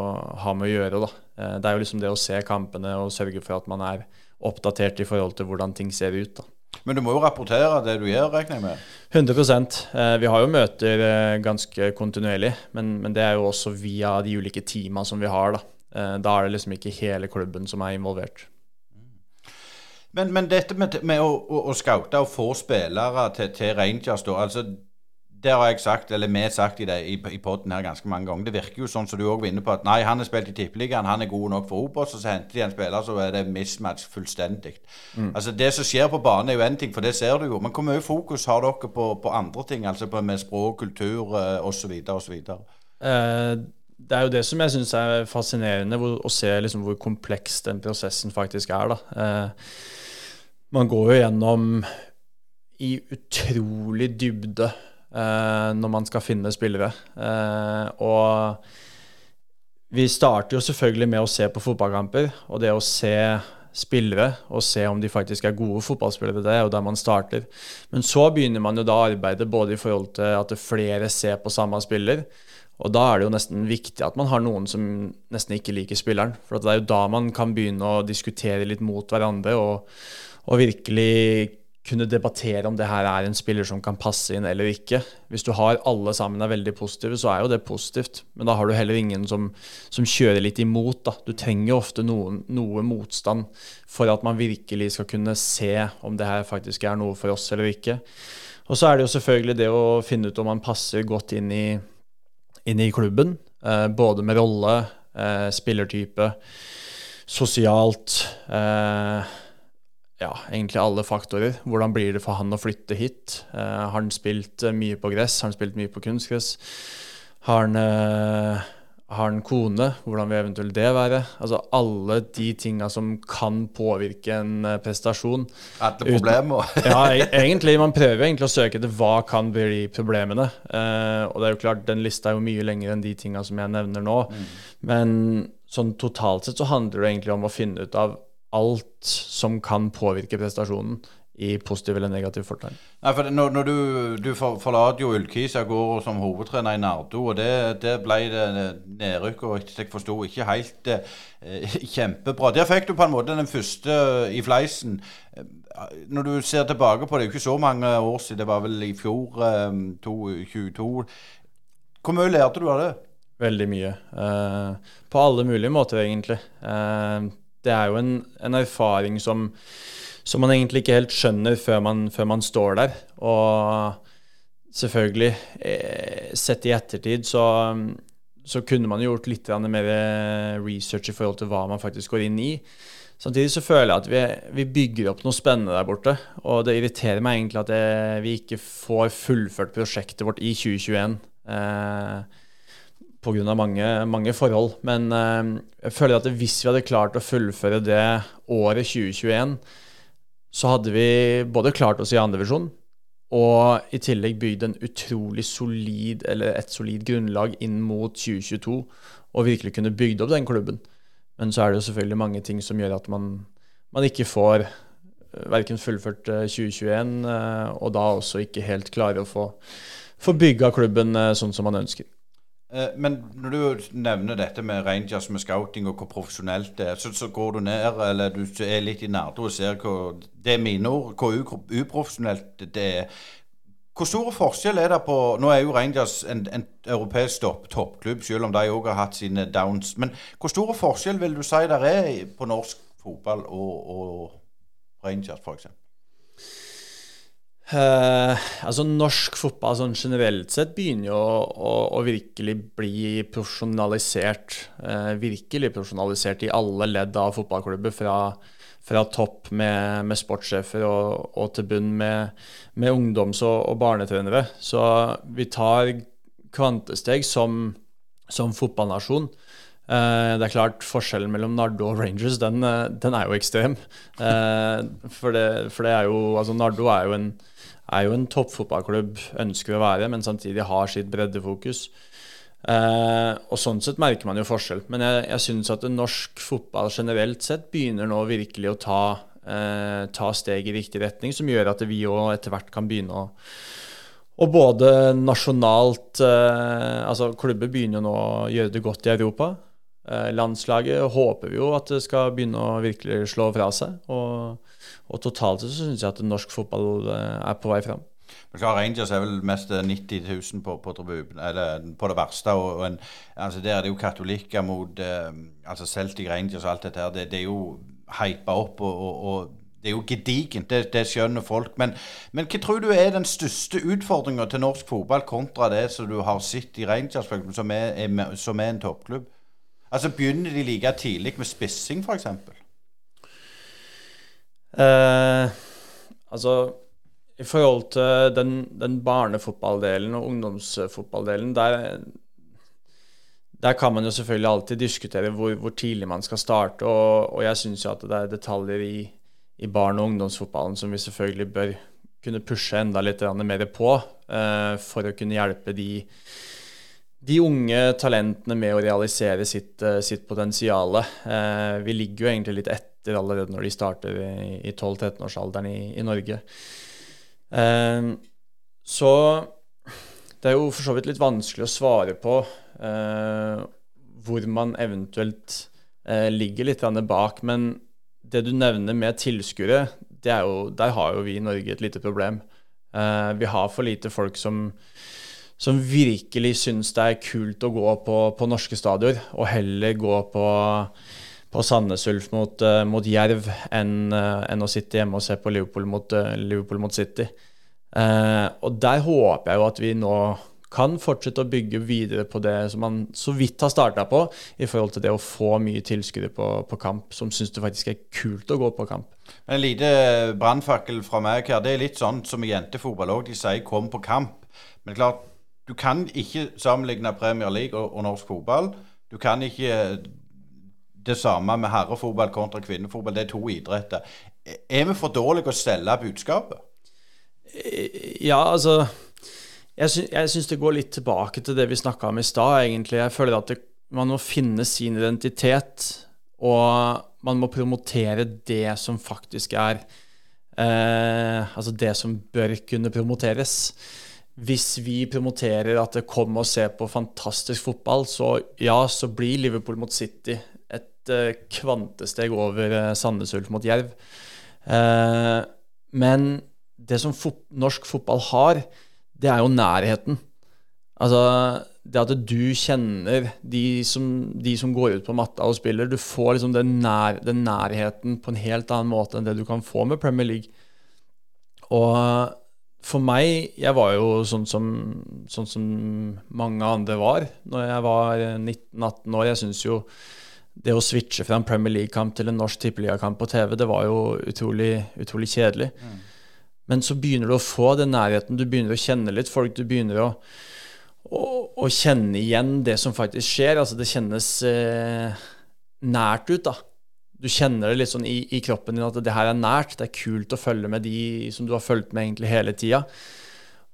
har med å gjøre. Da. Eh, det er jo liksom det å se kampene og sørge for at man er oppdatert i forhold til hvordan ting ser ut. Da. Men du må jo rapportere det du gjør, regner jeg med? 100 eh, Vi har jo møter ganske kontinuerlig, men, men, det er jo også via de ulike teama som vi har. Da. da er det liksom ikke hele klubben som er involvert. Men, men dette med, med å, å, å, scoute og få spillere til, til Rangers, da. altså det har jeg sagt, eller vi sagt i, det, i, i poden her ganske mange ganger. Det virker jo sånn som du òg var inne på, at nei, han har spilt i Tippeligaen, han er god nok for Obos, og så henter de en spiller, så er det mismatch fullstendig. Mm. Altså Det som skjer på banen, er jo én ting, for det ser du jo. Men hvor mye fokus har dere på, på andre ting, altså på, med språk, kultur osv. osv.? Uh, det er jo det som jeg syns er fascinerende, hvor, å se liksom hvor kompleks den prosessen faktisk er. da. Eh, man går jo gjennom i utrolig dybde Eh, når man skal finne spillere. Eh, og vi starter jo selvfølgelig med å se på fotballkamper, og det å se spillere og se om de faktisk er gode fotballspillere. Det er jo der man starter. Men så begynner man jo da arbeidet både i forhold til at flere ser på samme spiller, og da er det jo nesten viktig at man har noen som nesten ikke liker spilleren. For det er jo da man kan begynne å diskutere litt mot hverandre og, og virkelig kunne debattere om det her er en spiller som kan passe inn eller ikke. Hvis du har alle sammen er veldig positive, så er jo det positivt. Men da har du heller ingen som, som kjører litt imot. Da. Du trenger ofte noen, noe motstand for at man virkelig skal kunne se om det her faktisk er noe for oss eller ikke. Og så er det jo selvfølgelig det å finne ut om man passer godt inn i, inn i klubben. Eh, både med rolle, eh, spillertype, sosialt. Eh, egentlig alle faktorer. Hvordan blir det for han å flytte hit? Uh, har han spilt uh, mye på gress? Har han spilt mye på kunstgress? Har han, uh, har han kone? Hvordan vil eventuelt det være? Altså Alle de tinga som kan påvirke en prestasjon. Alle problemer. *laughs* ja, e-, egentlig. Man prøver egentlig å søke etter hva kan bli problemene. og det er jo klart, den lista er jo mye lengre enn de tinga som jeg nevner nå. Mm. Men sånn totalt sett så handler det egentlig om å finne ut av alt som kan påvirke prestasjonen i positiv eller negativ fortegn. Nei, for når, når, du, du forlater jo Ullkisa går som hovedtrener i Nardo, og det, det ble det nedrykk og jeg forsto ikke helt eh, *laughs* kjempebra. Der fikk du på en måte den første i fleisen. Når du ser tilbake på det, det er jo ikke så mange år siden, det var vel i fjor, eh, 2022. Hvor mye lærte du av det? Veldig mye. Eh, på alle mulige måter, egentlig. Eh, det er jo en, en erfaring som, som, man egentlig ikke helt skjønner før man, før man står der. Og selvfølgelig, eh, sett i ettertid, så, så kunne man gjort litt mer research i forhold til hva man faktisk går inn i. Samtidig så føler jeg at vi, vi bygger opp noe spennende der borte. Og det irriterer meg egentlig at det, vi ikke får fullført prosjektet vårt i 2021. Eh, pga. Mange, mange forhold. Men uh, jeg føler at hvis vi hadde klart å fullføre det året 2021, så hadde vi både klart oss i andredivisjon og i tillegg bygd en utrolig solid, eller et solid grunnlag inn mot 2022 og virkelig kunne bygd opp den klubben. Men så er det jo selvfølgelig mange ting som gjør at man, man ikke får eh, verken fullført 2021, eh, og da også ikke helt klarer å få få bygga klubben sånn som man ønsker. Men når du nevner dette med Rangers med scouting og hvor profesjonelt det er, så, så går du ned, eller du er litt i Nardo og ser hvor Det er mine ord, hvor uprofesjonelt det er. Hvor stor forskjell er det på Nå er jo Rangers en, en europeisk topp, toppklubb, selv om de òg har hatt sine downs. Men hvor stor forskjell vil du si det er på norsk fotball og, og Rangers, f.eks.? Uh, altså Norsk fotball sånn generelt sett begynner jo å, å, å virkelig bli profesjonalisert. Uh, virkelig profesjonalisert i alle ledd av fotballklubber. Fra, fra topp med, med sportssjefer og, og, til bunn med, med ungdoms- og, og, barnetrenere. Så vi tar kvantesteg som, som fotballnasjon. Uh, det er klart Forskjellen mellom Nardo og Rangers den, den er jo ekstrem. for, det, for det er jo altså Nardo er jo en er jo en toppfotballklubb, ønsker å være, men samtidig har sitt breddefokus. Eh, og Sånn sett merker man jo forskjell. Men jeg, jeg syns at norsk fotball generelt sett begynner nå virkelig å ta, eh, ta steg i riktig retning, som gjør at vi òg etter hvert kan begynne å og både nasjonalt eh, Altså, klubber begynner nå å gjøre det godt i Europa. Eh, landslaget håper vi jo at det skal begynne å virkelig slå fra seg. Og og totalt så syns jeg at norsk fotball eh, er på vei fram. Rangers er vel mest 90 000 på, på, eller på det verste. og, en, altså Der er det jo katolikker mot eh, altså Celtic Rangers og alt dette her. Det, det er jo hypa opp. og, og, og det er jo gedigent, det, det, skjønner folk. Men, men hva tror du er den største utfordringa til norsk fotball kontra det som du har sett i Rangers, som er, er, som er en toppklubb? Altså Begynner de like tidlig med spissing, f.eks.? Eh, altså i forhold til den, den barnefotballdelen og ungdomsfotballdelen, der, der, kan man jo selvfølgelig alltid diskutere hvor, hvor tidlig man skal starte. Og, og jeg syns jo at det er detaljer i, i barne- og ungdomsfotballen som vi selvfølgelig bør kunne pushe enda litt mer på eh, for å kunne hjelpe de, de unge talentene med å realisere sitt, eh, sitt potensial. Eh, vi ligger jo egentlig litt etter etter allerede når de starter i, i 12-13-årsalderen i, i, Norge. Eh, så det er jo for så vidt litt vanskelig å svare på eh, hvor man eventuelt eh, ligger litt bak. Men det du nevner med tilskuere, der har jo vi i Norge et lite problem. Eh, vi har for lite folk som som virkelig syns det er kult å gå på, på norske stadioner, og heller gå på på Sandnes Ulf mot, uh, mot Jerv enn uh, en å sitte hjemme og se på Liverpool mot, uh, Liverpool mot City. og der håper jeg jo at vi nå kan fortsette å bygge videre på det som man så vidt har starta på, i forhold til det å få mye tilskuere på, på, kamp, som syns det faktisk er kult å gå på kamp. En lite brannfakkel fra meg her. Det er litt sånn som i jentefotball òg. De sier 'kom på kamp'. Men klart, du kan ikke sammenligne Premier League og, og norsk fotball. Du kan ikke det samme med herrefotball kontra kvinnefotball. Det er to idretter. Er vi for dårlige å selge budskapet? Ja, altså Jeg, sy syns det går litt tilbake til det vi snakka om i stad, egentlig. Jeg føler at det, man må finne sin identitet, og man må promotere det som faktisk er eh, Altså det som bør kunne promoteres. Hvis vi promoterer at det kommer og ser på fantastisk fotball, så ja, så blir Liverpool mot City Eh, kvantesteg over eh, Sandnes Ulf mot Jerv. Eh, men det som fot norsk fotball har, det er jo nærheten. Altså det at du kjenner de som, de som går ut på matta og spiller. Du får liksom den, nær, den, nærheten på en helt annen måte enn det du kan få med Premier League. Og for meg Jeg var jo sånn som, sånn som mange andre var når jeg var 19-18 år. Jeg syns jo det å switche fra en Premier League-kamp til en norsk tippeligakamp på TV, det var jo utrolig, utrolig kjedelig. Mm. Men så begynner du å få den nærheten, du begynner å kjenne litt folk. Du begynner å, å, å kjenne igjen det som faktisk skjer. Altså, det kjennes eh, nært ut, da. Du kjenner det litt sånn i, i, kroppen din at det her er nært. Det er kult å følge med de som du har fulgt med egentlig hele tida.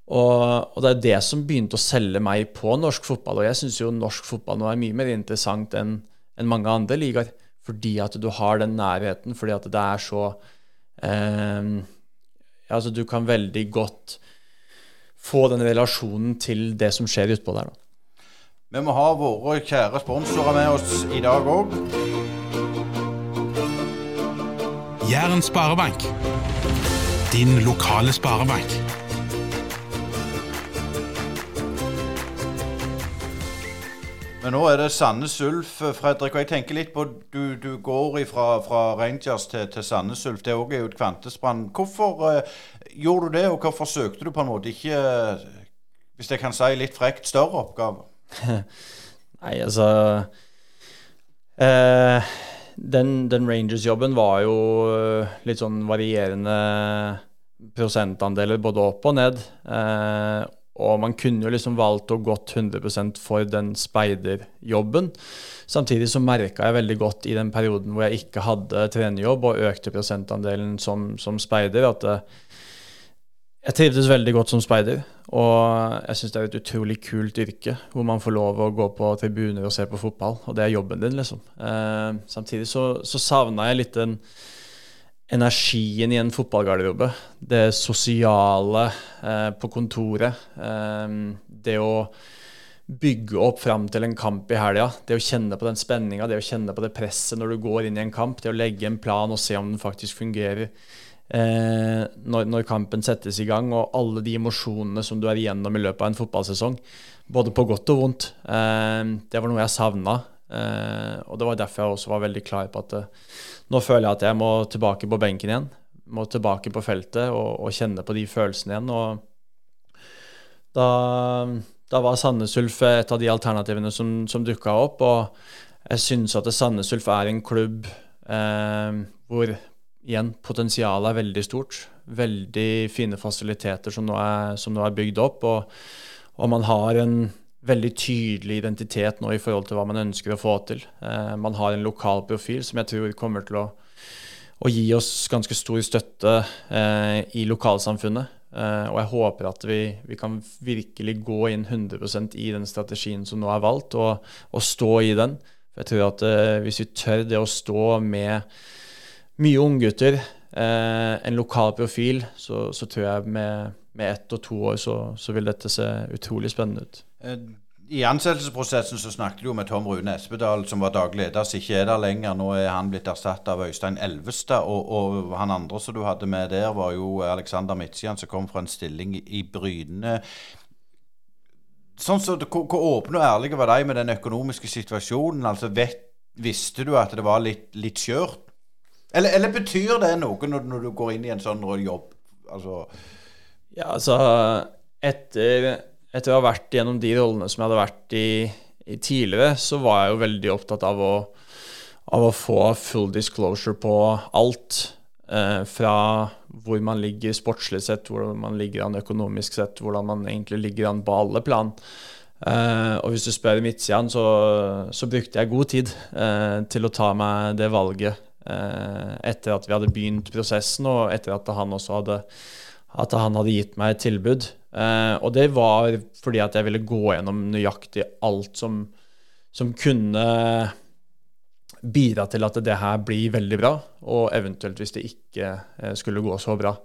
Og, og, det er det som begynte å selge meg på norsk fotball. Og jeg syns jo norsk fotball nå er mye mer interessant enn enn mange andre ligaer. Fordi at du har den nærheten, fordi at det er så eh, Altså, du kan veldig godt få den relasjonen til det som skjer utpå der. Da. Vi må ha våre kjære sponsorer med oss i dag òg. Jæren sparebank. Din lokale sparebank. Men nå er det Sandnes Ulf, Fredrik. Og jeg tenker litt på Du, du går fra, fra Rangers til, til Sandnes Ulf. Det òg er jo et kvantesprang. Hvorfor uh, gjorde du det, og hvorfor søkte du på en måte ikke, hvis jeg kan si litt frekt, større oppgaver? *laughs* Nei, altså uh, Den, den Rangers-jobben var jo litt sånn varierende prosentandeler både opp og ned. Eh, og man kunne jo liksom valgt å gått 100% for den speiderjobben. Samtidig så merka jeg veldig godt i den perioden hvor jeg ikke hadde trenerjobb og økte prosentandelen som, som speider, at det, eh, jeg trivdes veldig godt som speider. Og jeg syns det er et utrolig kult yrke hvor man får lov å gå på tribuner og se på fotball. Og det er jobben din, liksom. Eh, samtidig så, så savna jeg litt den energien i en fotballgarderobe. Det sosiale eh, på kontoret. Eh, det å bygge opp fram til en kamp i helga. Det å kjenne på den spenninga, det å kjenne på det presset når du går inn i en kamp. Det å legge en plan og se om den faktisk fungerer eh, når, når, kampen settes i gang. Og alle de emosjonene som du er igjennom i løpet av en fotballsesong. Både på godt og vondt. Eh, det var noe jeg savna. Eh, og det var derfor jeg også var veldig klar på at eh, nå føler jeg at jeg må tilbake på benken igjen. Må tilbake på feltet og, og kjenne på de følelsene igjen. Og da, da var Sandnes Ulf et av de alternativene som, som dukka opp. Og jeg syns at Sandnes Ulf er en klubb eh, hvor igjen potensialet er veldig stort. Veldig fine fasiliteter som nå er, som nå er bygd opp. Og, og man har en veldig tydelig identitet nå i forhold til hva man ønsker å få til. Eh, man har en lokal profil som jeg tror kommer til å, å gi oss ganske stor støtte eh, i lokalsamfunnet. Eh, og jeg håper at vi, vi, kan virkelig gå inn 100% i den strategien som nå er valgt, og, og stå i den. For jeg tror at hvis vi tør det å stå med mye unggutter, en lokal profil, så, så tror jeg med, med ett og to år så, så vil dette se utrolig spennende ut. Eh, I ansettelsesprosessen så snakket du jo med Tom Rune Espedal, som var daglig leder, som ikke er der lenger. Nå er han blitt erstattet av Øystein Elvestad. Og, og, han andre som du hadde med der, var jo Alexander Midtsian, som kom fra en stilling i Bryne. Sånn så, hvor, hvor åpne og ærlige var de med den økonomiske situasjonen? Altså, vet, Visste du at det var litt, litt skjørt? Eller, eller, betyr det noe når, når, du går inn i en sånn jobb? Altså Ja, altså Etter etter å ha vært gjennom de rollene som jeg hadde vært i, i tidligere, så var jeg jo veldig opptatt av å, av å få full disclosure på alt. Eh, fra hvor man ligger sportslig sett, hvor man ligger an økonomisk sett, hvordan man egentlig ligger an på alle plan. Uh, og hvis du spør Midtsiden, så, så brukte jeg god tid uh, til å ta meg det valget uh, etter at vi hadde begynt prosessen, og etter at han også hadde, at han hadde gitt meg et tilbud. Uh, og det var fordi at jeg ville gå gjennom nøyaktig alt som, som kunne bidra til at det her blir veldig bra, og eventuelt hvis det ikke uh, skulle gå så bra.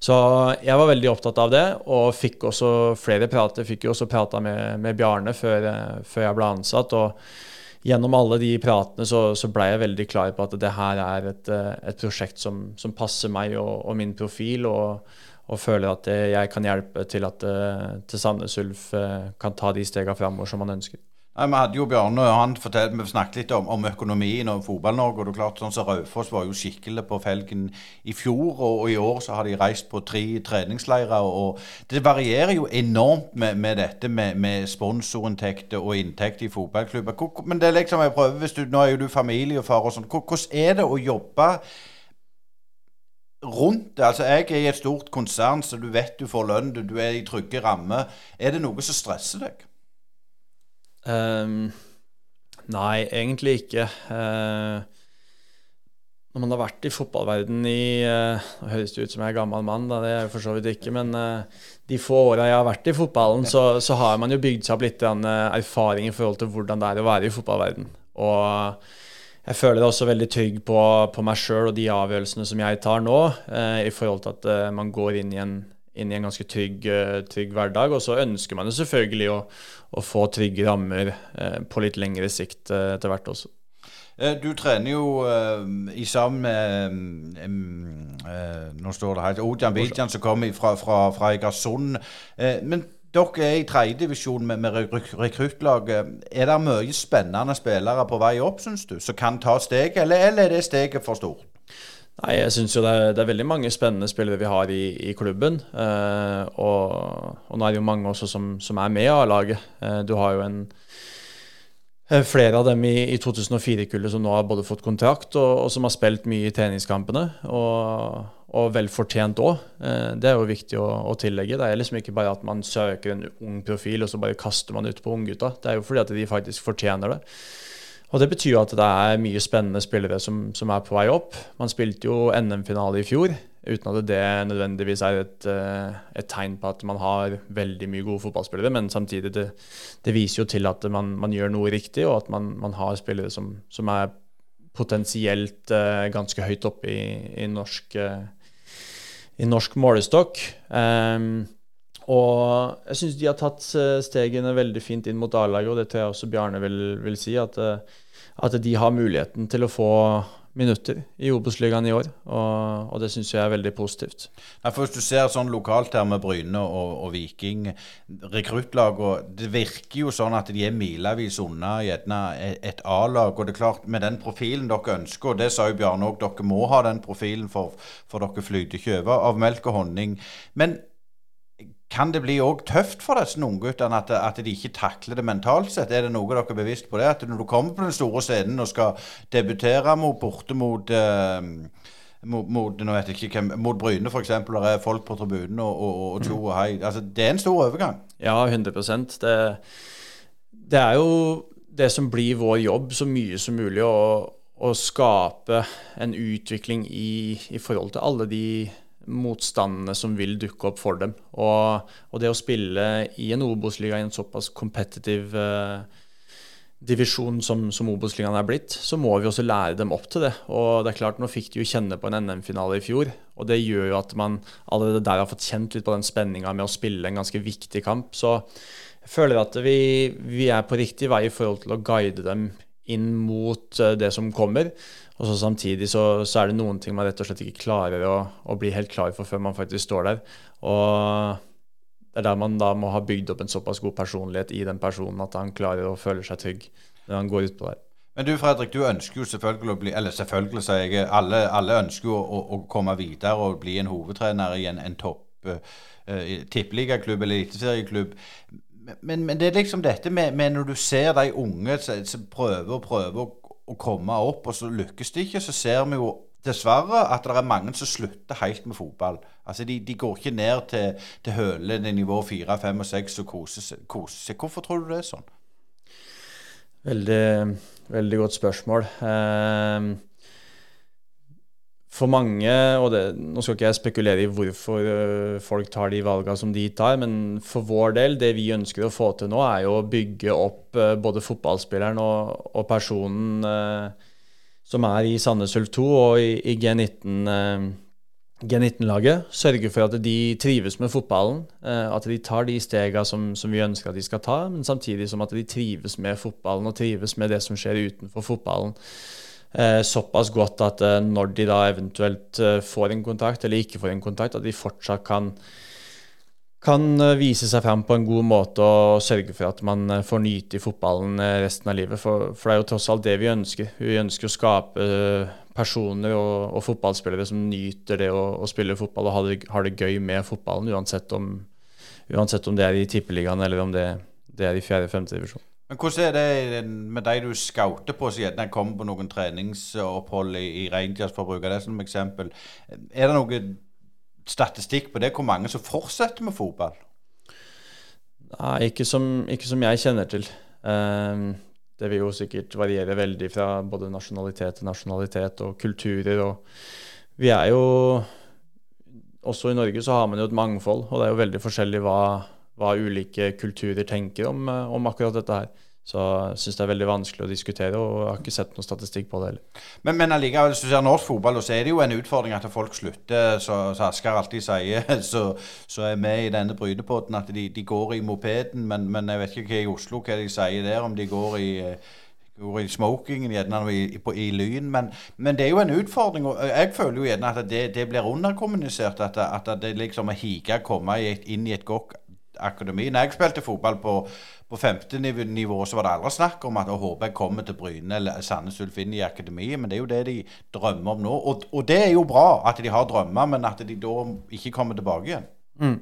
Så jeg var veldig opptatt av det, og fikk også flere prater. Fikk jo også prata med, med, Bjarne før, uh, før, jeg ble ansatt. og gjennom alle de pratene så, så ble jeg veldig klar på at det her er et, et prosjekt som, som passer meg og, og min profil. og og føler at jeg kan hjelpe til at eh, til Sandnes Ulf eh, kan ta de stegene framover som han ønsker. Nei, Vi hadde jo Bjarne han fortalte, vi snakket litt om, om økonomien og Fotball-Norge. og det er klart sånn så Raufoss var jo skikkelig på felgen i fjor, og, og, i år så har de reist på tre treningsleirer. og Det varierer jo enormt med, med dette med, med sponsorinntekter og inntekter i fotballklubber. Men det er liksom jeg prøver, hvis du, nå er jo du familiefar og sånn. Hvordan er det å jobbe rundt det? Altså, Jeg er i et stort konsern, så du vet du får lønn, du, er i trygge rammer. Er det noe som stresser deg? Um, nei, egentlig ikke. Uh, når man har vært i fotballverden i uh, det ut som jeg er gammel mann, da, det er jeg for så vidt ikke. Men uh, de få åra jeg har vært i fotballen, så, så, har man jo bygd seg opp litt erfaring i forhold til hvordan det er å være i fotballverden. Og jeg føler også veldig trygg på, på meg sjøl og de avgjørelsene som jeg tar nå, eh, i forhold til at eh, man går inn i en, inn i en ganske trygg, eh, trygg hverdag. Og så ønsker man jo selvfølgelig å, å få trygge rammer eh, på litt lengre sikt eh, etter hvert også. Eh, du trener jo i sammen med Nå står det her Odian Bidjan, som kommer fra, fra, fra Egersund. Men dere er i tredjedivisjon med, med rekruttlaget. Er det mye spennende spillere på vei opp, syns du, som kan ta steget, eller, eller er det steget for stort? Nei, jeg syns jo det er, det er, veldig mange spennende spillere vi har i, i klubben. Eh, og, og, nå er det jo mange også som, som er med i A-laget. Eh, du har jo en eh, flere av dem i, i 2004-kullet som nå har både fått kontrakt og, og, som har spilt mye i treningskampene. Og, og vel fortjent òg. Eh, det er jo viktig å, å, tillegge. Det er liksom ikke bare at man søker en ung profil og så bare kaster man ut på unggutta. Det er jo fordi at de faktisk fortjener det. Og Det betyr jo at det er mye spennende spillere som, som er på vei opp. Man spilte jo NM-finale i fjor, uten at det nødvendigvis er et, eh, et, tegn på at man har veldig mye gode fotballspillere. Men samtidig, det, det viser jo til at man, man, gjør noe riktig, og at man, man har spillere som, som, er potensielt uh, ganske høyt oppe i, i, norsk, uh, i norsk målestokk. Um, og jeg syns de har tatt stegene veldig fint inn mot A-laget, og det tror jeg også Bjarne vil, vil si. At, at, de har muligheten til å få minutter i Obos-ligaen i år, og, og det syns jeg er veldig positivt. Nei, for Hvis du ser sånn lokalt her med Bryne og, og Viking, rekruttlagene det virker jo sånn at de er milevis unna gjerne et A-lag. Og det er klart, med den profilen dere ønsker, og det sa jo Bjarne òg, dere må ha den profilen, for, for dere flyter ikke over av melk og honning. Men kan det bli òg tøft for disse ungguttene at, at de ikke takler det mentalt sett? Er det noe dere er bevisst på det? At når du kommer på den store scenen og skal debutere mot, borte mot uh, mot, mot, nå vet jeg ikke hvem, mot Bryne f.eks. Der er folk på tribunen og, og, og tjo og hei. Altså, det er en stor overgang. Ja, 100 det, det er jo det som blir vår jobb så mye som mulig, å, å skape en utvikling i, i forhold til alle de motstandene som vil dukke opp for dem. Og, og det å spille i en Obos-liga i en såpass kompetitiv uh, divisjon som, som Obos-ligaen er blitt, så må vi også lære dem opp til det. Og det er klart, nå fikk de jo kjenne på en NM-finale i fjor, og det gjør jo at man allerede der har fått kjent litt på den spenninga med å spille en ganske viktig kamp. Så jeg føler at vi, vi er på riktig vei i forhold til å guide dem inn mot eh, det som kommer. Og så samtidig så, så, er det noen ting man rett og slett ikke klarer å, å, bli helt klar for før man faktisk står der. Og det er der man da må ha bygd opp en såpass god personlighet i den personen at han klarer å føle seg trygg når han går utpå der. Men du Fredrik, du ønsker jo selvfølgelig å bli Eller selvfølgelig, sier jeg. Alle, alle ønsker jo å, å, komme videre og bli en hovedtrener i en, en topp uh, tippeligaklubb eller eliteserieklubb. Men, men, det er liksom dette med, med når du ser de unge som prøver og prøver å å komme opp, og så lykkes det ikke, så ser vi jo dessverre at det er mange som slutter helt med fotball. Altså De, de går ikke ned til, til hølene nivå 4, 5 og 6 og koser seg. Hvorfor tror du det er sånn? Veldig, veldig godt spørsmål. Eh, for mange, og det, nå skal ikke jeg spekulere i hvorfor øh, folk tar de valgene som de tar, men for vår del, det vi ønsker å få til nå, er jo å bygge opp øh, både fotballspilleren og, og personen eh, som er i Sandnes Ulf 2 og i, i G19. Eh, G19-laget sørge for at de trives med fotballen, eh, at de tar de stegene som, som, vi ønsker at de skal ta, men samtidig som at de trives med fotballen og trives med det som skjer utenfor fotballen eh, såpass godt at eh, når de da eventuelt eh, får en kontakt eller ikke får en kontakt, at de fortsatt kan, kan eh, vise seg frem på en god måte og sørge for at man eh, får nyte i fotballen resten av livet. For, for, det er jo tross alt det vi ønsker. Vi ønsker å skape personer og, og fotballspillere som nyter det å, å spille fotball og har det, har det, gøy med fotballen, uansett om, uansett om det er i Tippeligaen eller om det, det er i fjerde-femte divisjon. Men Hvordan er det med de du scouter på, som gjerne kommer på noen treningsopphold i, Rangers, for å bruke det som eksempel. Er det noe statistikk på det, hvor mange som fortsetter med fotball? Nei, ikke som, ikke som jeg kjenner til. Um, det vil jo sikkert variere veldig fra både nasjonalitet til nasjonalitet og kulturer. og Vi er jo Også i Norge så har man jo et mangfold, og det er jo veldig forskjellig hva hva ulike kulturer tenker om, eh, om akkurat dette her. Så jeg syns det er veldig vanskelig å diskutere, og jeg har ikke sett noen statistikk på det heller. Men, men allikevel, hvis du ser norsk fotball, så er det jo en utfordring at folk slutter, så, så Asker alltid sier, *laughs* så, så er vi i denne brydepodden at de, de, går i mopeden. Men, men, jeg vet ikke hva i Oslo hva de sier der, om de går i i smokingen, gjerne i, i, i lyn. Men, men, det er jo en utfordring. og Jeg føler jo gjerne at det, det blir underkommunisert. At, at det liksom er higa komme inn i et godt akademi. Når jeg spilte fotball på på femte nivå så var det aldri snakk om at å håpe jeg kommer til Bryne eller Sandnes Ulf inn i akademiet, men det er jo det de drømmer om nå. Og, og, det er jo bra at de har drømmer, men at de da ikke kommer tilbake igjen. Mm.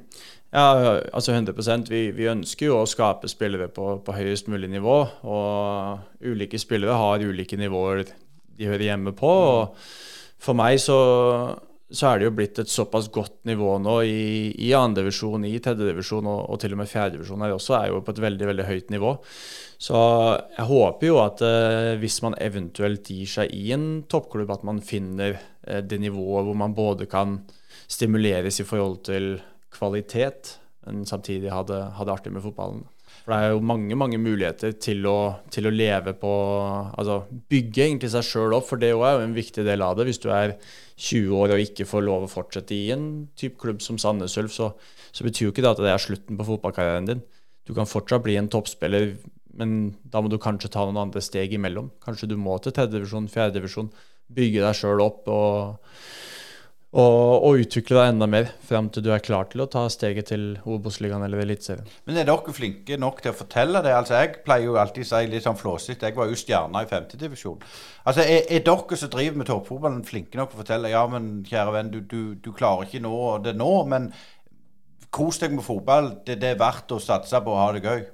Ja, altså 100% vi, vi, ønsker jo å skape spillere på, på, høyest mulig nivå. Og ulike spillere har ulike nivåer de hører hjemme på. og For meg så så er det jo blitt et såpass godt nivå nå i, i andredivisjon, i tredjedivisjon og, og til og med fjerdedivisjon her også, er jo på et veldig veldig høyt nivå. Så jeg håper jo at eh, hvis man eventuelt gir seg i en toppklubb, at man finner eh, det nivået hvor man både kan stimuleres i forhold til kvalitet, men samtidig ha det, artig med fotballen. For det er jo mange mange muligheter til å, til å leve på Altså bygge egentlig seg sjøl opp, for det òg er jo en viktig del av det. Hvis du er 20 år og ikke får lov å fortsette i en type klubb som Sandnes Ulf, så, så, betyr jo ikke det at det er slutten på fotballkarrieren din. Du kan fortsatt bli en toppspiller, men da må du kanskje ta noen andre steg imellom. Kanskje du må til tredjedivisjon, fjerdedivisjon, bygge deg sjøl opp og og, og, utvikle deg enda mer fram til du er klar til å ta steget til Obos-ligaen eller Eliteserien. Men er dere flinke nok til å fortelle det? Altså Jeg pleier jo alltid å si litt sånn flåsete, jeg var jo stjerna i femtedivisjon. Altså er, er, dere som driver med toppfotballen flinke nok til å fortelle ja, men kjære venn, du, du, du klarer ikke nå det nå, men kos deg med fotball. Det, det er verdt å satse på å ha det gøy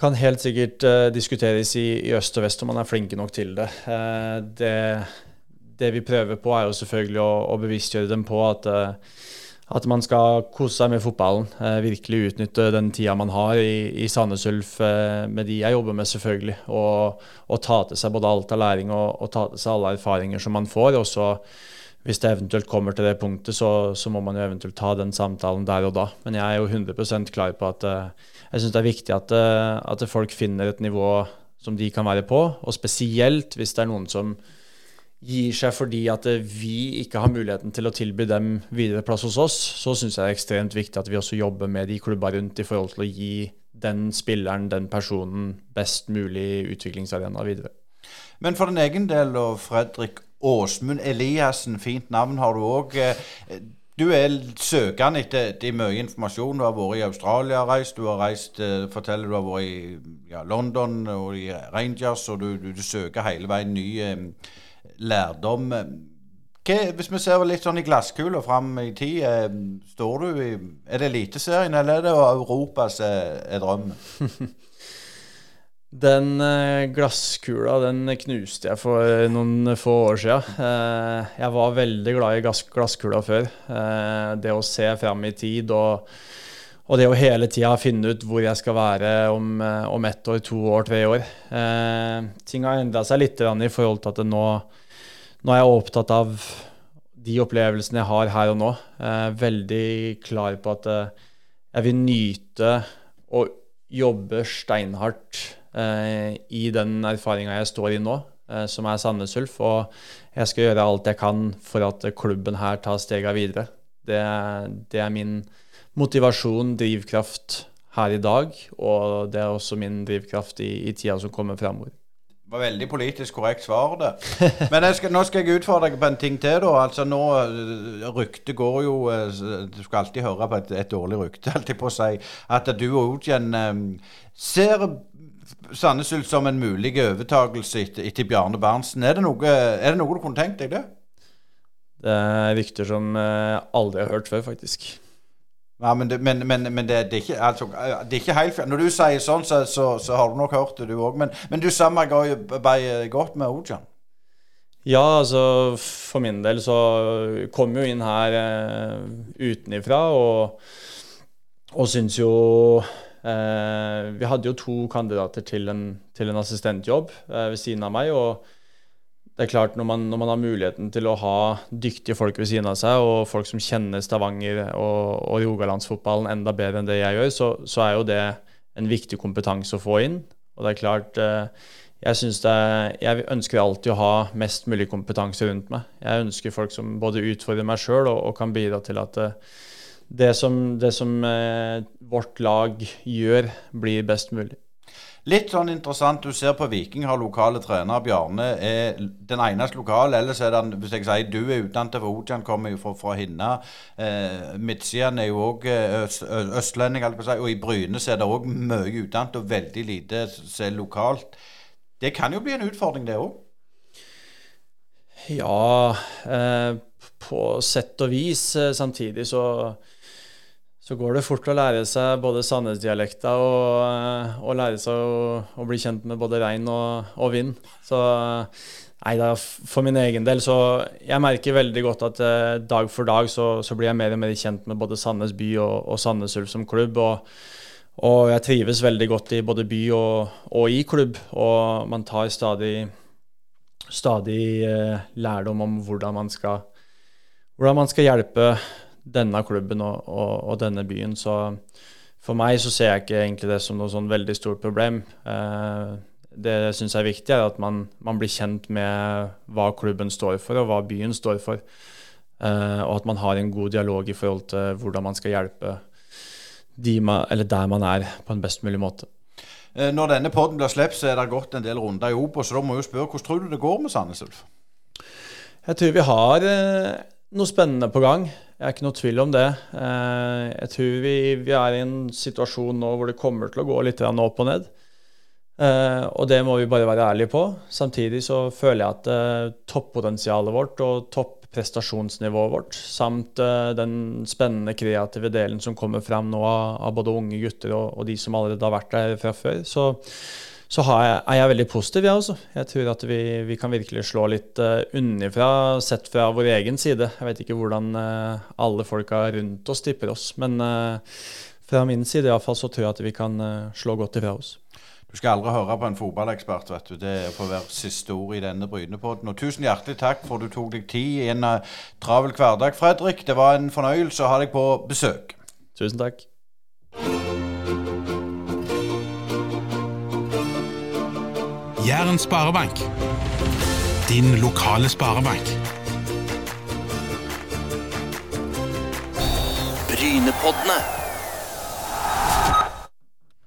kan helt sikkert uh, diskuteres i, i, øst og vest om man er flinke nok til det. Uh, det det vi prøver på, er jo selvfølgelig å, å bevisstgjøre dem på at, eh, at, man skal kose seg med fotballen. Eh, virkelig utnytte den tida man har i, i Sandnes Ulf eh, med de jeg jobber med, selvfølgelig. Og, og, ta til seg både alt av læring og, og, ta til seg alle erfaringer som man får. og så hvis det eventuelt kommer til det punktet, så, så, må man jo eventuelt ta den samtalen der og da. Men jeg er jo 100% klar på at jeg syns det er viktig at, at, folk finner et nivå som de kan være på. Og spesielt hvis det er noen som gir seg fordi at vi ikke har muligheten til å tilby dem videre plass hos oss, så syns jeg det er ekstremt viktig at vi også jobber med de klubba rundt i forhold til å gi den spilleren, den personen, best mulig utviklingsarena videre. Men for din egen del, og Fredrik Åsmund Eliassen, fint navn har du òg. Eh, du er søkende etter, etter mye informasjon. Du har vært i Australia og reist, du har reist, eh, forteller du har vært i ja, London og i Rangers, og du, du, du søker hele veien nye lærdom. Hva, hvis vi ser litt sånn i glasskula fram i tid, eh, står du i Er det Eliteserien, eller er det Europa som er drømmen? *laughs* Den eh, glasskula den knuste jeg for noen få år siden. Eh, jeg var veldig glad i glasskula før. Det å se fram i tid og, og det å hele tida finne ut hvor jeg skal være om, om ett år, to år, tre år. Ting har endra seg litt i forhold til at det nå nå er jeg opptatt av de opplevelsene jeg har her og nå. Er veldig klar på at eh, jeg vil nyte å jobbe steinhardt eh, i den erfaringa jeg står i nå, eh, som er Sandnes Ulf. Og jeg skal gjøre alt jeg kan for at klubben her tar stega videre. Det, det er min motivasjon, drivkraft her i dag, og det er også min drivkraft i, i tida som kommer framover var veldig politisk korrekt svar, det. Men skal, nå skal jeg utfordre deg på en ting til. da. Altså nå, eh, Ryktet går jo eh, Du skal alltid høre på et, et dårlig rykte, *laughs* alltid på å si. At du og Ogen ser Sandnes Ulf som en mulig overtakelse etter, etter Bjarne Berntsen. Er, er, det noe du kunne tenkt deg det? Det er rykter som jeg aldri har hørt før, faktisk. Ja, men, det, men, men, men det, det, er ikke, altså, det, er ikke, helt Når du sier sånn, så, så, så har du nok hørt det, du òg. Men, du samarbeider godt med Ojan? Ja, altså for min del så kom jo inn her eh, utenifra og, og syns jo eh, Vi hadde jo to kandidater til en, til en assistentjobb eh, ved siden av meg. og det er klart når man, når man, har muligheten til å ha dyktige folk ved siden av seg, og folk som kjenner Stavanger og, og Rogalandsfotballen enda bedre enn det jeg gjør, så, så, er jo det en viktig kompetanse å få inn. Og det er klart eh, jeg, det jeg ønsker alltid å ha mest mulig kompetanse rundt meg. Jeg ønsker folk som både utfordrer meg sjøl og, og, kan bidra til at eh, det som, det som eh, vårt lag gjør, blir best mulig. Litt sånn interessant, du ser på Viking har lokale trenere. Bjarne er den eneste lokale. Ellers er det, hvis jeg sier du er utdannet for Hojan, kommer jo fra, fra Hinna. Eh, Midtsiden er jo òg øst, østlending, og i Bryne er det òg mye utdannet og veldig lite som er lokalt. Det kan jo bli en utfordring, det òg? Ja, eh, på sett og vis. Eh, samtidig så så går det fort å lære seg både Sandnes-dialekta og, og, lære seg å, å, bli kjent med både regn og, og vind. Så nei da, for min egen del så Jeg merker veldig godt at eh, dag for dag så, så, blir jeg mer og mer kjent med både Sandnes by og, og Sandnes Ulf som klubb. Og, og, jeg trives veldig godt i både by og, i klubb. Og man tar stadig, stadig eh, lærdom om hvordan man skal, hvordan man skal hjelpe denne klubben og, og, og, denne byen. Så for meg så ser jeg ikke egentlig det som noe sånn veldig stort problem. Eh, det jeg syns er viktig, er at man, man, blir kjent med hva klubben står for, og hva byen står for. Eh, og at man har en god dialog i forhold til hvordan man skal hjelpe de man, eller der man er, på en best mulig måte. Eh, når denne poden blir sluppet, så er det gått en del runder i Obos, så da må jeg jo spørre hvordan tror du det går med Sandnes Ulf? Jeg tror vi har eh, noe spennende på gang. Jeg er ikke noe tvil om det. Eh, jeg tror vi, vi, er i en situasjon nå hvor det kommer til å gå litt opp og ned. Eh, og det må vi bare være ærlige på. Samtidig så føler jeg at eh, toppotensialet vårt og topprestasjonsnivået vårt, samt den spennende kreative delen som kommer fram nå av, både unge gutter og, de som allerede har vært der fra før, så så jeg, er jeg veldig positiv, jeg også. Jeg tror at vi, vi kan virkelig slå litt uh, unnifra, sett fra vår egen side. Jeg vet ikke hvordan uh, alle folka rundt oss tipper oss, men uh, fra min side i fall så tror jeg at vi kan slå godt ifra oss. Du skal aldri høre på en fotballekspert, vet du. Det får være siste ord i denne Brynepodden. Og tusen hjertelig takk for at du tok deg tid i en travel hverdag, Fredrik. Det var en fornøyelse å ha deg på besøk. Tusen takk. Jæren sparebank. Din lokale sparebank. Brynepoddene.